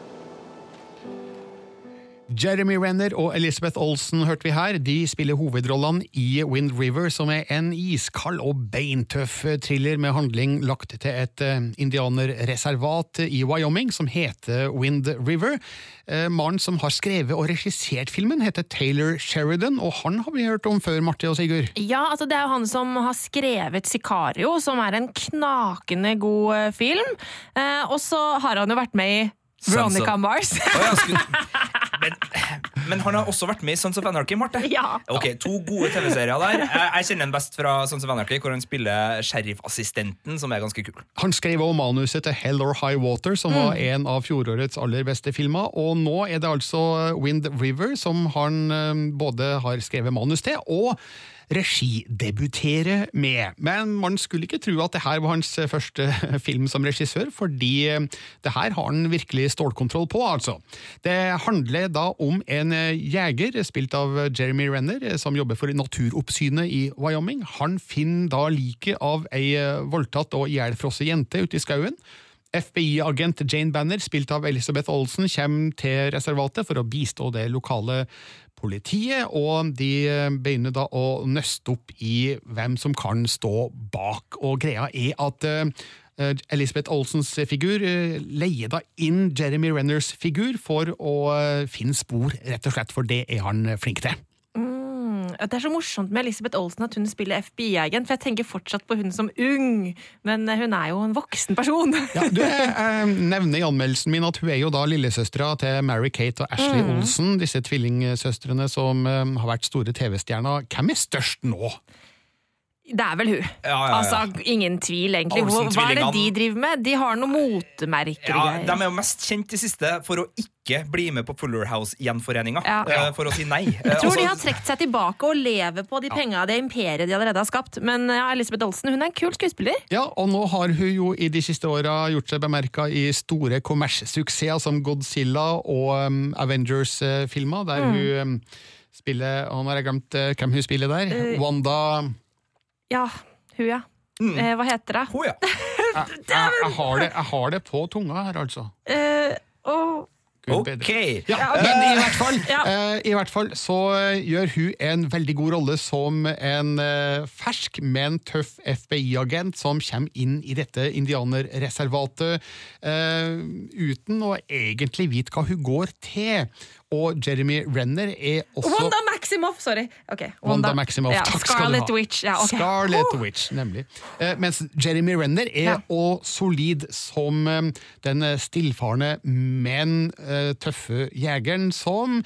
Jeremy Renner og Elizabeth Olsen hørte vi her. De spiller hovedrollene i Wind River, som er en iskald og beintøff thriller med handling lagt til et eh, indianerreservat i Wyoming som heter Wind River. Eh, Mannen som har skrevet og regissert filmen, heter Taylor Sheridan, og han har vi hørt om før, Marte og Sigurd. Ja, altså Det er jo han som har skrevet Sicario, som er en knakende god eh, film. Og så har han jo vært med i Veronica Mars. Men, men han har også vært med i Sons of Anarchy, Marte. Ja. Ok, To gode TV-serier der. Jeg, kjenner den best fra Sons of Anarchy, hvor han spiller sheriffassistenten, som er ganske kul. Han skrev også manuset til Hell or High Water, som var en av fjorårets aller beste filmer. Og nå er det altså Wind River som han eh, både har skrevet manus til, og regidebutere med. Men man skulle ikke tro at det her var hans første film som regissør, fordi eh, det her har han virkelig stålkontroll på, altså. Det handler da om en eh, jeger, spilt av Jeremy Renner, eh, som jobber for Naturoppsynet i Wyoming. Han finner da liket av ei eh, voldtatt og ihjelfrosset jente ute i skauen. FBI-agent Jane Banner, spilt av Elizabeth Olsen, kommer til reservatet for å bistå det lokale politiet, og de eh, begynner da å nøste opp i hvem som kan stå bak. Og greia er at Elisabeth Olsens figur eh, leier da inn Jeremy Renners figur for å eh, finne spor, rett og slett, for det er han flink til. Det er så morsomt med Elisabeth Olsen at hun spiller FBI-agent, for jeg tenker fortsatt på hun som ung, men eh, hun er jo en voksen person. Ja, du, jeg, jeg nevner i anmeldelsen min at hun er jo da lillesøstera til Mary-Kate og Ashley Mm. Olsen, disse tvillingsøstrene som eh, har vært store TV-stjerner. Hvem er størst nå? Det er vel hun. Ja, ja, ja. Altså, Ingen tvil, egentlig. Hvor- Hva er det de driver med? De har noen motemerker Ja. De er jo mest kjent i siste for å ikke bli med på Fuller House-gjenforeninga. Ja. eh, For å si nei. Jeg tror de har trukket seg tilbake og lever på de penga det imperiet de allerede har skapt. Men ja, Elisabeth Olsen hun er en kul skuespiller. Ja, og nå har hun jo i de siste åra gjort seg bemerka i store kommerssuksesser som Godzilla og um, Avengers-filmer, der Mm. hun um, spiller og Nå har jeg glemt uh, hvem hun spiller der. Uh, Wanda Ja, hun, ja. Eh, hva heter det? Hun, ja. jeg, jeg, jeg, har det, jeg har det på tunga her, altså. Eh, og. Ok. Ja, Ja, ok. Men i hvert fall, Ja. eh, i hvert fall så gjør hun en veldig god rolle som en eh, fersk, men tøff FBI-agent som kommer inn i dette indianerreservatet eh, uten å egentlig vite hva hun går til. Og Jeremy Renner er også Wanda Maximoff! Sorry. Okay. Wanda Maximoff, Ja, takk skal du ha. Witch. Ja, okay. Scarlet Witch, nemlig. Eh, mens Jeremy Renner er Ja. også solid som eh, den stillfarne, men eh, tøffe jegeren som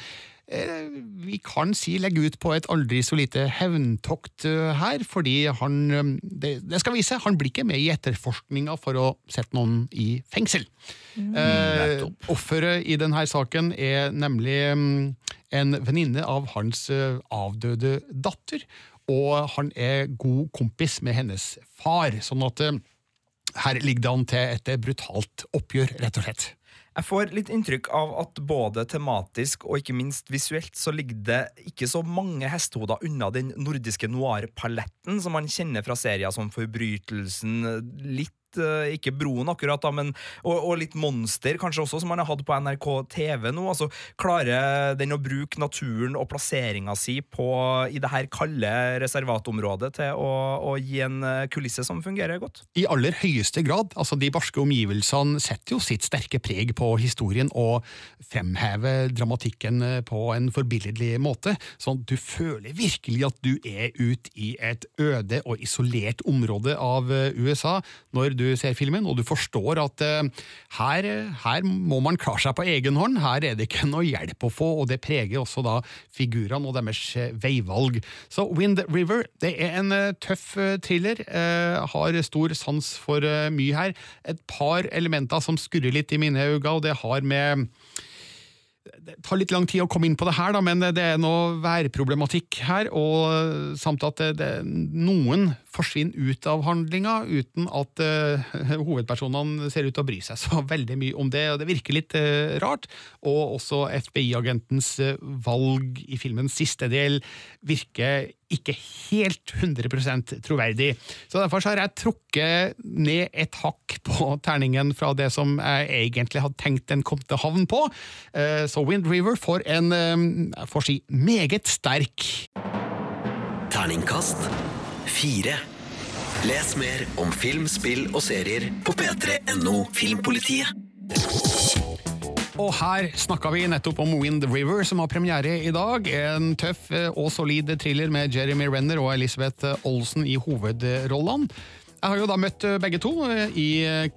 vi kan si legger ut på et aldri så lite hevntokt eh, her, fordi han eh, det, det skal vise, han blir ikke med i etterforskninga for å sette noen i fengsel. Eh, offeret i denne saken er nemlig mm, en venninne av hans eh, avdøde datter, og han er god kompis med hennes far, sånn at eh, her ligger det an til et brutalt oppgjør, rett og slett. Jeg får litt inntrykk av at både tematisk og ikke minst visuelt så ligger det ikke så mange hestehoder unna den nordiske noir-paletten som man kjenner fra serier som Forbrytelsen, litt eh, ikke Broen akkurat, da, men, og, og litt Monster kanskje også, som man har hatt på NRK TV nå. altså Klarer den å bruke naturen og plasseringa si på, i det her kalde reservatområdet til å, å gi en eh, kulisse som fungerer godt? I aller høyeste grad. altså De barske omgivelsene setter jo sitt sterke preg på historien og fremhever dramatikken eh, på en forbilledlig måte. Sånn du føler virkelig at du er ute i et øde og isolert område av USA når du ser filmen, og du forstår at eh, her, her må man klare seg på egen hånd. Her er det ikke noe hjelp å få, og det preger også da figurene og deres eh, veivalg. Så Wind River det er en eh, tøff thriller. har stor sans for mye her. Et par elementer som skurrer litt i mine øyne, og det har med det tar litt lang tid å komme inn på det her, da, men det er noe værproblematikk her, og samt at det, det, noen forsvinner ut av handlinga uten at uh, hovedpersonene ser ut til å bry seg så veldig mye om det, og det virker litt uh, rart. Og også FBI-agentens valg i filmens siste del virker ikke helt 100% troverdig. Så Derfor så har jeg trukket ned et hakk på terningen fra det som jeg egentlig hadde tenkt den kom til havn på. Så Wind River får en, jeg får si, meget sterk Terningkast fire. Les mer om film, spill og serier på p3.no Filmpolitiet. Og her snakka vi nettopp om Wind River, som har premiere i dag. En tøff og solid thriller med Jeremy Renner og Elisabeth Olsen i hovedrollene. Jeg har jo da møtt begge to i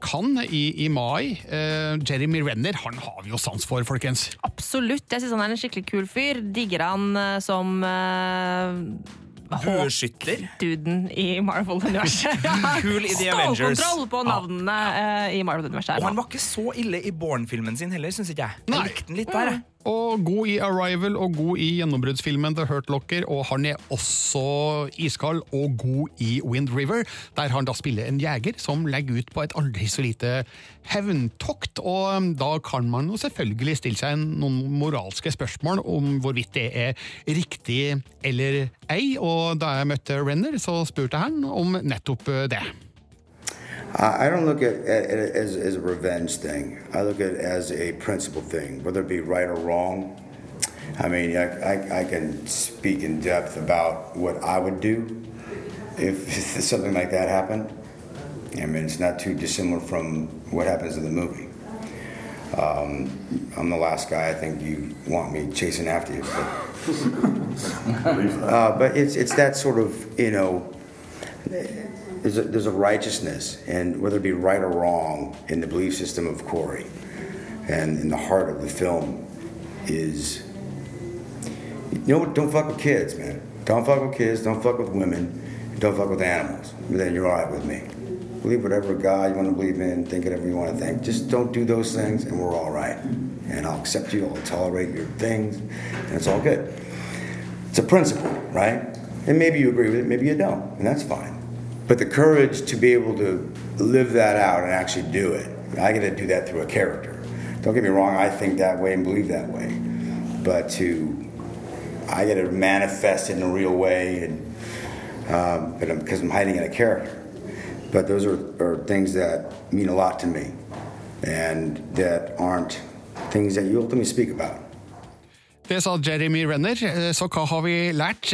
Cannes i, i mai. Uh, Jeremy Renner han har vi jo sans for, folkens. Absolutt. Jeg syns han er en skikkelig kul fyr. Digger han som uh Bueskytter. Duden i Marvel-universet. Kul i The Avengers. Stålkontroll på navnene ja. i Marvel-universet. Og han var ikke så ille i Born-filmen sin heller, syns ikke jeg. Jeg likte den litt der, jeg. Og god i Arrival og god i gjennombruddsfilmen The Hurt Locker, og han er også iskald og god i Wind River, der han da spiller en jeger som legger ut på et aldri så lite hevntokt. Og um, da kan man jo selvfølgelig stille seg noen moralske spørsmål om hvorvidt det er riktig eller ei, og da jeg møtte Renner, så spurte han om nettopp det. I don't look at, it as, as a revenge thing. I look at it as a principle thing, whether it be right or wrong. I mean, I, I, I can speak in depth about what I would do if, if something like that happened. I mean, it's not too dissimilar from what happens in the movie. Um, I'm the last guy I think you want me chasing after you. But, uh, but it's, it's that sort of, you know, there's a, there's a righteousness, and whether it be right or wrong in the belief system of Corey, and in the heart of the film is, you know, don't fuck with kids, man. Don't fuck with kids. Don't fuck with women. Don't fuck with animals. Then you're all right with me. Believe whatever God you want to believe in. Think whatever you want to think. Just don't do those things, and we're all right. And I'll accept you. I'll tolerate your things, and it's all good. It's a principle, right? And maybe you agree with it, maybe you don't, and that's fine. But the courage to be able to live that out and actually do it, I get to do that through a character. Don't get me wrong, I think that way and believe that way. But to, I get to manifest it in a real way, and um, because I'm, I'm hiding in a character. But those are, are things that mean a lot to me, and that aren't things that you ultimately speak about. Det sa Jeremy Renner. Så hva har vi lært?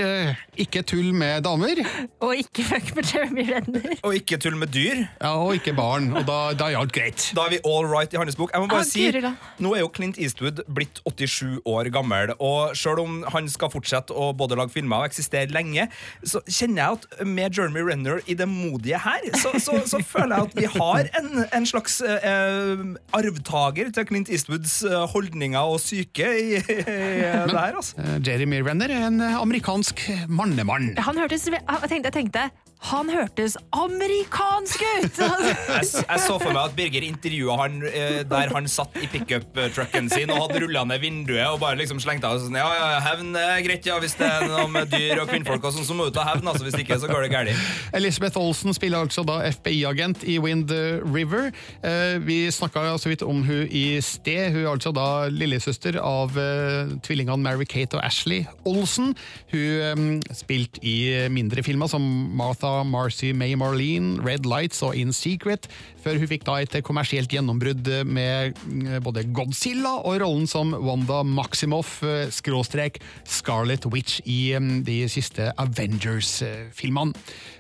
Ikke tull med damer. Og ikke fuck med Jeremy Renner. Og ikke tull med dyr. Ja, Og ikke barn. Og da, da er alt greit. Da er vi all right i hans bok. Jeg må bare Ah, si, dyr. Nå er jo Clint Eastwood blitt 87 år gammel, og selv om han skal fortsette å både lage filmer og eksistere lenge, så kjenner jeg at med Jeremy Renner i det modige her, så, så, så føler jeg at vi har en, en slags eh, arvtaker til Clint Eastwoods eh, holdninger og syke i, i det her, altså. Eh, Jeremy Renner er en amerikansk mannemann. Han hørtes, jeg tenkte, jeg tenkte han hørtes amerikansk ut! Jeg, jeg så for meg at Birger intervjua han eh, der han satt i pickup-trucken sin og hadde rulla ned vinduet og bare liksom slengte av sånn Ja, ja, hevn er greit, ja, hvis det er noe med dyr og kvinnfolk og sånn, så må du ta hevn, altså. Hvis ikke, så går det galt. Elisabeth Olsen spiller altså da FBI-agent i Wind River. Eh, vi snakka så vidt om hun i sted. Hun er altså da lillesøster av eh, tvillingene Mary-Kate og Ashley Olsen. Hun eh, spilt i mindre filmer som Martha Marcy May Marlene, Red Lights og In Secret, før hun fikk da et kommersielt gjennombrudd med eh, både Godzilla og rollen som Wanda Maximoff, eh, skråstrek Scarlet Witch i eh, de siste Avengers-filmene.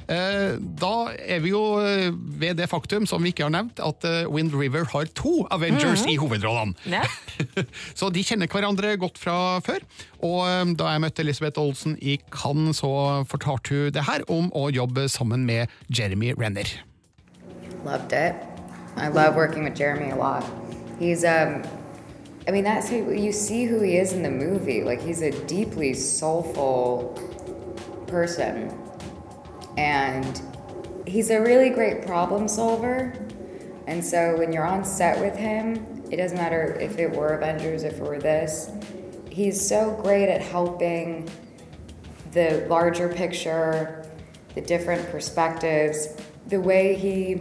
Eh, Da er vi jo ved det faktum, som vi ikke har nevnt, at Wind River har to Avengers Mhm. i hovedrollene. Ja. Så de kjenner hverandre godt fra før. Og da jeg møtte Elisabeth Olsen i Cannes, så fortalte hun det her om å jobbe sammen med Jeremy Renner. Loved it. I love working with Jeremy a lot. He's um I mean that's who you see who he is in the movie. Like he's a deeply soulful person. And he's a really great problem solver. And so when you're on set with him, it doesn't matter if it were Avengers, if it were this. He's so great at helping the larger picture, the different perspectives, the way he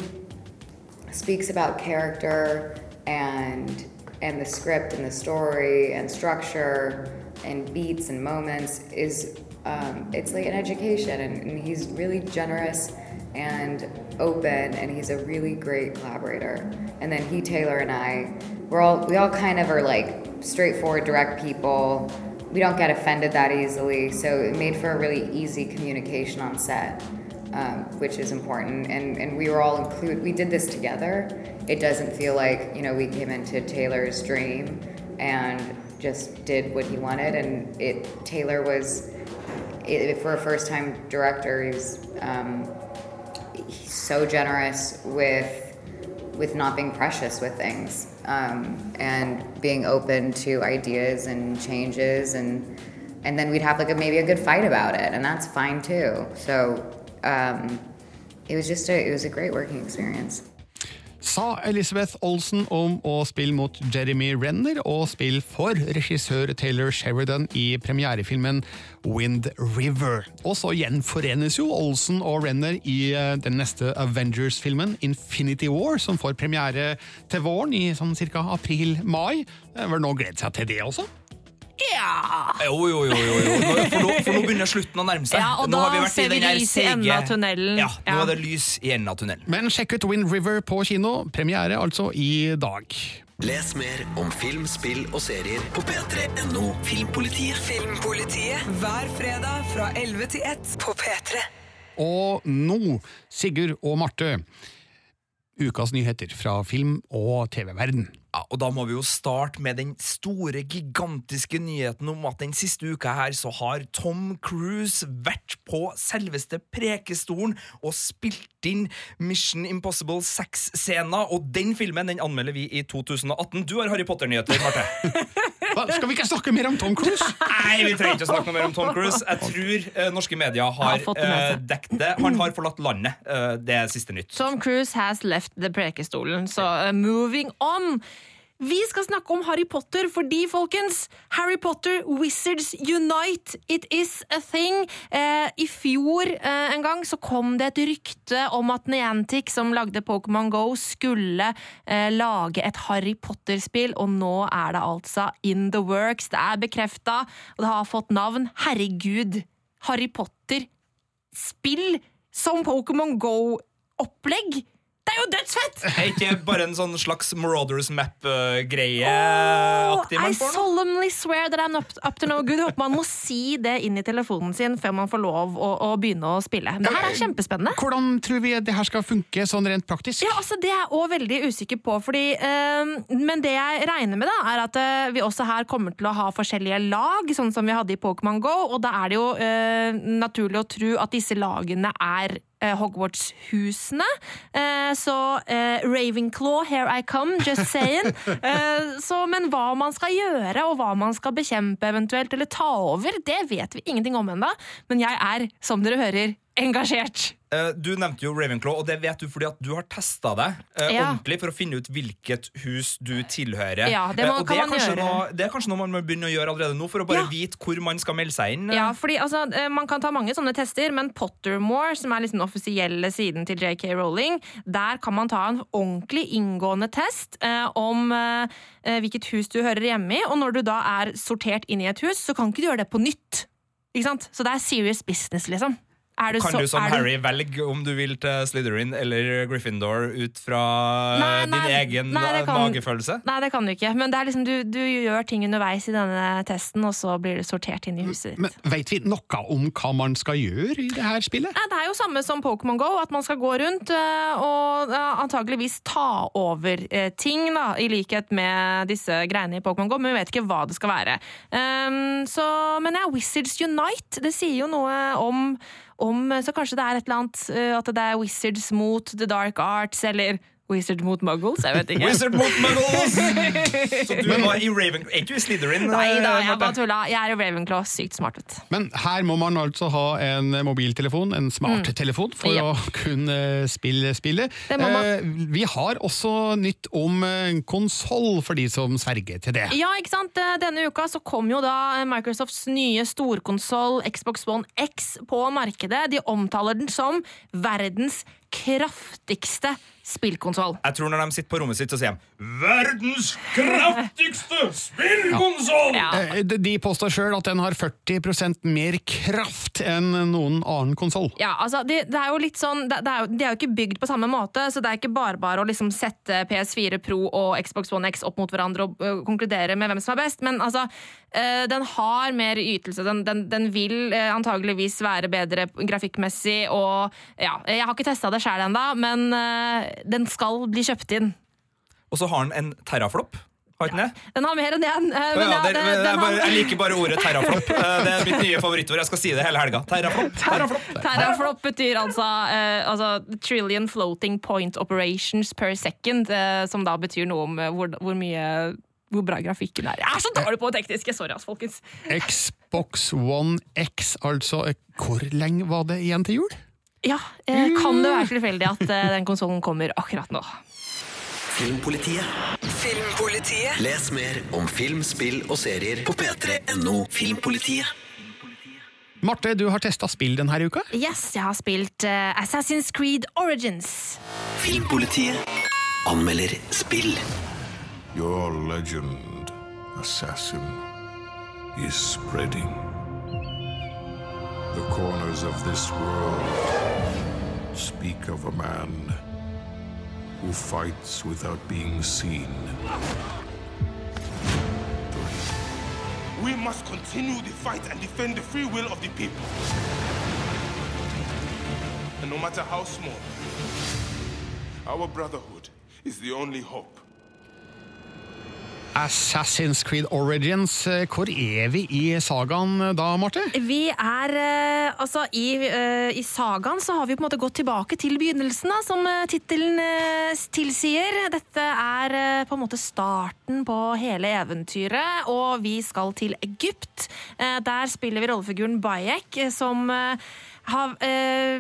speaks about character and and the script and the story and structure and beats and moments is um, it's like an education and, and he's really generous and open and he's a really great collaborator. And then he taylor and i we're all we all kind of are like straightforward direct people we don't get offended that easily so it made for a really easy communication on set um, which is important. And, and we were all included. We did this together. It doesn't feel like you know we came into Taylor's dream and just did what he wanted. And it Taylor was, it, for a first time director, he's um, he's so generous with with not being precious with things um, and being open to ideas and changes and and then we'd have like a, maybe a good fight about it and that's fine too so um, it was just a it was a great working experience. Sa Elizabeth Olsen om å spille mot Jeremy Renner og spille for regissør Taylor Sheridan i premierefilmen Wind River. Og så gjenforenes jo Olsen og Renner i eh, den neste Avengers-filmen Infinity War, som får premiere til våren i sånn cirka april-mai. Vel nå gleder glede seg til det også? Ja! Jo, jo, jo. jo, jo. Nå, for, nå, for nå begynner slutten å nærme seg. Ja, og nå da har vi ser vi lys i enden av tunnelen. Ja, nå Ja. er det lys i enden av tunnelen. Men sjekk ut Wind River på kino. Premiere altså i dag. Les mer om film, spill og serier på p3.no Filmpolitiet. Filmpolitiet hver fredag fra 11 til 1 på P3. Og nå, Sigurd og Marte, ukas nyheter fra film- og TV-verden. Ja, og Da må vi jo starte med den store, gigantiske nyheten om at den siste uka her så har Tom Cruise vært på selveste Prekestolen og spilt inn Mission Impossible 6-scena, og den filmen den anmelder vi i 2018. Du har Harry Potter-nyheter, Marte. Hva, skal vi ikke snakke mer om Tom Cruise? Nei, vi trenger ikke å snakke mer om Tom Cruise. Jeg tror uh, norske medier har, seg. dekket det. Han har forlatt landet. Uh, det er siste nytt. Tom Cruise has left the prekestolen, så uh, moving on. Vi skal snakke om Harry Potter fordi, folkens, Harry Potter Wizards Unite, it is a thing. Eh, I fjor eh, en gang så kom det et rykte om at Niantic, som lagde Pokémon Go, skulle eh, lage et Harry Potter-spill, og nå er det altså in the works. Det er bekrefta, og det har fått navn. Herregud, Harry Potter-spill som Pokémon Go-opplegg! Det er jo dødsfett! Er ikke bare en sånn slags Marauders Map-greie? Oh, I solemnly swear that I'm up, up to no good. Håper man må si det inn i telefonen sin før man får lov å, å begynne å spille. Det her er kjempespennende. Hvordan tror vi det her skal funke sånn rent praktisk? Ja, altså Det er jeg også veldig usikker på. Fordi, eh, men det jeg regner med, da, er at eh, vi også her kommer til å ha forskjellige lag, sånn som vi hadde i Pokémon Go. Og da er det jo eh, naturlig å tro at disse lagene er Hogwarts-husene. Eh, så eh, Ravenclaw, here I come, just saying. Eh, så, men hva man skal gjøre, og hva man skal bekjempe eventuelt, eller ta over, det vet vi ingenting om ennå. Men jeg er, som dere hører, engasjert. Eh, Du nevnte jo Ravenclaw, og det vet du fordi at du har testa deg eh, Ja. ordentlig for å finne ut hvilket hus du tilhører. Ja, det må- Eh, og kan det er, noe, det er kanskje noe man må begynne å gjøre allerede nå, for å bare Ja. vite hvor man skal melde seg inn. eh. Ja, fordi altså, eh, Man kan ta mange sånne tester, men Pottermore, som er liksom den offisielle siden til JK Rowling, der kan man ta en ordentlig inngående test eh, om eh, eh, hvilket hus du hører hjemme i. Og når du da er sortert inn i et hus, så kan ikke du gjøre det på nytt. Ikke sant? Så det er serious business, liksom. Er du Kan så- du som er Harry velge om du vil til Slytherin eller Gryffindor ut fra Nei, nei, din egen nei, kan- magefølelse? Nei, det kan du ikke. Men det er liksom, du, du gjør ting underveis i denne testen, og så blir det sortert inn i huset ditt. Men Vet vi noe om hva man skal gjøre i det her spillet? Nei, det er jo samme som Pokémon Go, at man skal gå rundt eh, og eh, antageligvis ta over eh, ting, da, i likhet med disse greiene i Pokémon Go, men vi vet ikke hva det skal være. Um, så, men ja, Wizards Unite, det sier jo noe om, om Så kanskje det er et eller annet eh, at det er Wizards mot The Dark Arts, eller Wizard mot muggles? Jeg vet ikke. Wizard mot muggles! Så du var i Raven... Er ikke du i Slytherin? Nei da, eh, jeg bare tulla. Jeg er i Ravenclaw. Sykt smart ut. Men her må man altså ha en mobiltelefon, en smarttelefon, for Mm. Ja. å kunne spille spillet. Eh, vi har også nytt om eh, konsoll, for de som sverger til det. Ja, ikke sant? Denne uka så kom jo da Microsofts nye storkonsoll Xbox One X på markedet. De omtaler den som verdens kraftigste spillkonsoll. Jeg tror når de sitter på rommet sitt, så sier de 'Verdens kraftigste spillkonsoll'! Ja. de- De påstår sjøl at den har 40% mer kraft enn noen annen konsoll. Ja, altså, det, det er jo litt sånn det, det er jo, De er jo ikke bygd på samme måte, så det er ikke bare bare å liksom sette PS4 Pro og Xbox One X opp mot hverandre og ø, konkludere med hvem som er best, men altså uh, Den har mer ytelse. Den, den, den vil uh, antageligvis være bedre grafikkmessig, og ja Jeg har ikke testa det sjøl ennå, men eh, den skal bli kjøpt inn. Og så har den en terraflopp. Har ikke den det? Den har mer enn én. Ja, det, det, bare, jeg liker bare ordet teraflop. Eh, Det er mitt nye favorittord. Jeg skal si det hele helga. Teraflop. teraflop. Teraflop betyr altså, uh, altså trillion floating point operations per second, uh, som da betyr noe om eh, hvor, hvor mye hvor bra grafikken er. Jeg er så dårlig på tekniske! Sorry, ass, folkens. Xbox One X, altså. eh, Hvor lenge var det igjen til jul? Ja, eh, Kan det være tilfeldig at eh, den konsollen kommer akkurat nå? Filmpolitiet. Filmpolitiet. Les mer om film, spill og serier på p3.no Filmpolitiet. Marte, du har testa spill denne uka. Yes, jeg har spilt uh, Assassin's Creed Origins. Filmpolitiet anmelder spill. Your legend, assassin, is spreading. The corners of this world speak of a man who fights without being seen. We must continue the fight and defend the free will of the people. And no matter how small, our brotherhood is the only hope. Assassin's Creed Origins. Eh, Hvor er vi i sagaen eh, da, Marte? Vi er eh, Altså, i, eh, i sagaen så har vi på en måte gått tilbake til begynnelsen, da, som uh, tittelen eh, tilsier. Dette er eh, på en måte starten på hele eventyret, og vi skal til Egypt. Eh, der spiller vi rollefiguren Bayek, eh, som eh, har eh,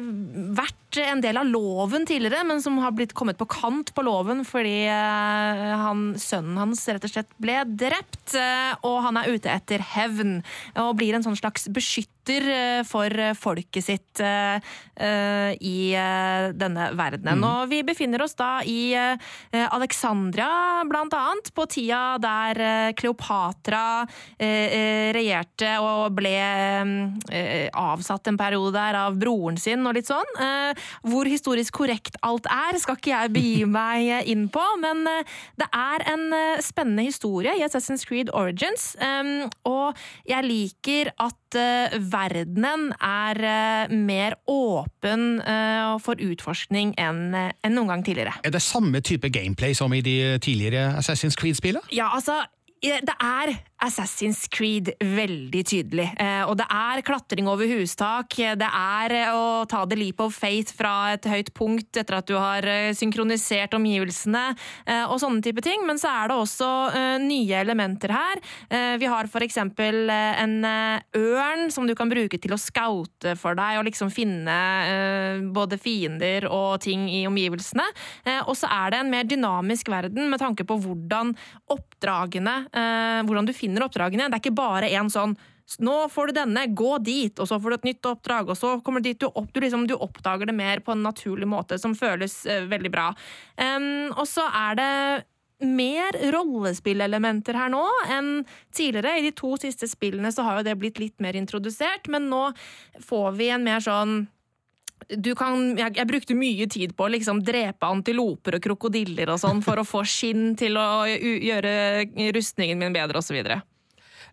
vært en del av loven tidligere, men som har blitt kommet på kant på loven fordi eh, han, sønnen hans rett og slett ble drept, eh, og han er ute etter hevn og blir en sånn slags beskytter eh, for folket sitt i denne verdenen. Mm. Og vi befinner oss da i Alexandria, blant annet, på tida der Kleopatra regjerte og ble avsatt en periode der av broren sin og litt sånn. Hvor historisk korrekt alt er, skal ikke jeg begi meg inn på, men eh, det er en eh, spennende historie i Assassin's Creed Origins, eh, og jeg liker at eh, verdenen er mer åpen for utforskning enn noen gang tidligere. Er det samme type gameplay som i de tidligere Assassin's Creed-spillene? Ja, altså det er Assassin's Creed veldig tydelig. Eh, og det er klatring over hustak. Det er eh, å ta the leap of faith fra et høyt punkt etter at du har eh, synkronisert omgivelsene og sånne type ting. Men så er det også nye elementer her. Vi har eh, en ørn som du kan bruke til å scoute for deg og liksom finne både fiender og ting i omgivelsene. Og så er det en mer dynamisk verden med tanke på hvordan oppdragene Hvordan du finner oppdragene. Det er ikke bare en sånn nå får du denne, gå dit, og så får du et nytt oppdrag, og så kommer du dit. Du, opp, du, liksom, du oppdager det mer på en naturlig måte, som føles uh, veldig bra. Um, og så er det mer rollespillelementer her nå enn tidligere. I de to siste spillene så har jo det blitt litt mer introdusert, men nå får vi en mer sånn kan, jeg, jeg brukte mye tid på å liksom drepe antiloper og krokodiller og sånn for å få skinn til å gjøre rustningen min bedre, osv.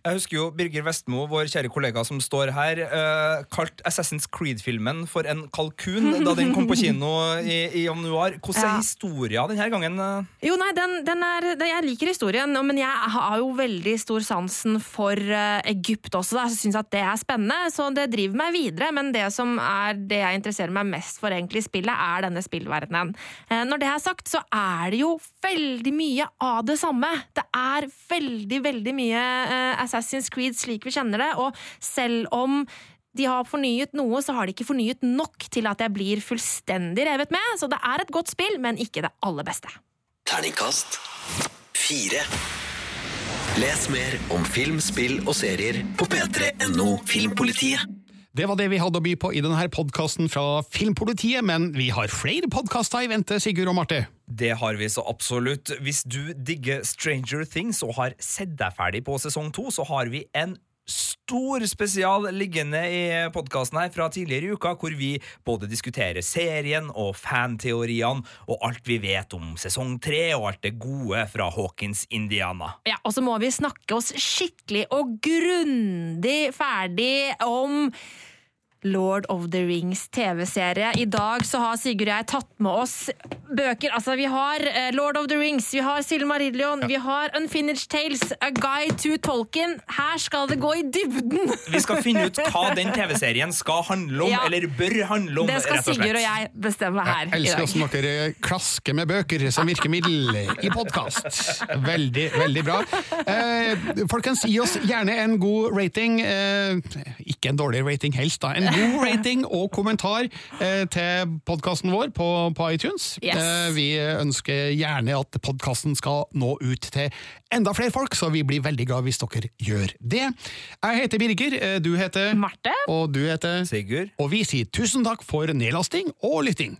Jeg husker jo Birger Vestmo, vår kjære kollega som står her, uh, kalt Assassin's Creed-filmen for en kalkun da den kom på kino i, i januar. Hvordan er Ja. historien denne gangen? eh? Jo, nei, den, den er, den, Jeg liker historien, men jeg har jo veldig stor sansen for uh, Egypt også. Da. Jeg syns at det er spennende, så det driver meg videre. Men det som er det jeg interesserer meg mest for egentlig i spillet, er denne spillverdenen. Uh, Når det er sagt, så er det jo veldig mye av det samme. Det er veldig, veldig mye eh, Assassin's Creed slik vi kjenner det, og selv om de har fornyet noe, så har de ikke fornyet nok til at jeg blir fullstendig revet med. Så det er et godt spill, men ikke det aller beste. Terningkast fire. Les mer om film, spill og serier på p3.no Filmpolitiet. Det var det vi hadde å by på i denne podkasten fra Filmpolitiet, men vi har flere podkaster i vente, Sigurd og Marte. Det har vi så absolutt. Hvis du digger Stranger Things og har sett deg ferdig på sesong to, så har vi en stor spesial liggende i podkasten her fra tidligere i uka, hvor vi både diskuterer serien og fanteoriene og alt vi vet om sesong tre og alt det gode fra Hawkins Indiana. Ja, Og så må vi snakke oss skikkelig og grundig ferdig om Lord of the Rings TV-serie. I dag så har Sigurd og jeg tatt med oss bøker. Altså, vi har eh, Lord of the Rings, vi har Silmarillion, vi har Unfinished Tales, A Guide to Tolkien. Her skal det gå i dybden! Vi skal finne ut hva den TV-serien skal handle om, Ja. eller bør handle om. Det skal rett og slett. Sigurd og jeg bestemme her Jeg i elsker hvordan dere klasker med bøker som virkemiddel i podkast. Veldig, veldig bra. Eh, folkens, gi oss gjerne en god rating. Eh, ikke en dårlig rating, helst. da. En god rating og kommentar eh, til podkasten vår på, på iTunes. Yes. Eh, vi ønsker gjerne at podkasten skal nå ut til enda flere folk, så vi blir veldig glad hvis dere gjør det. Jeg heter Birger, eh, du heter Marte. Og du heter Sigurd. Og vi sier tusen takk for nedlasting og lytting.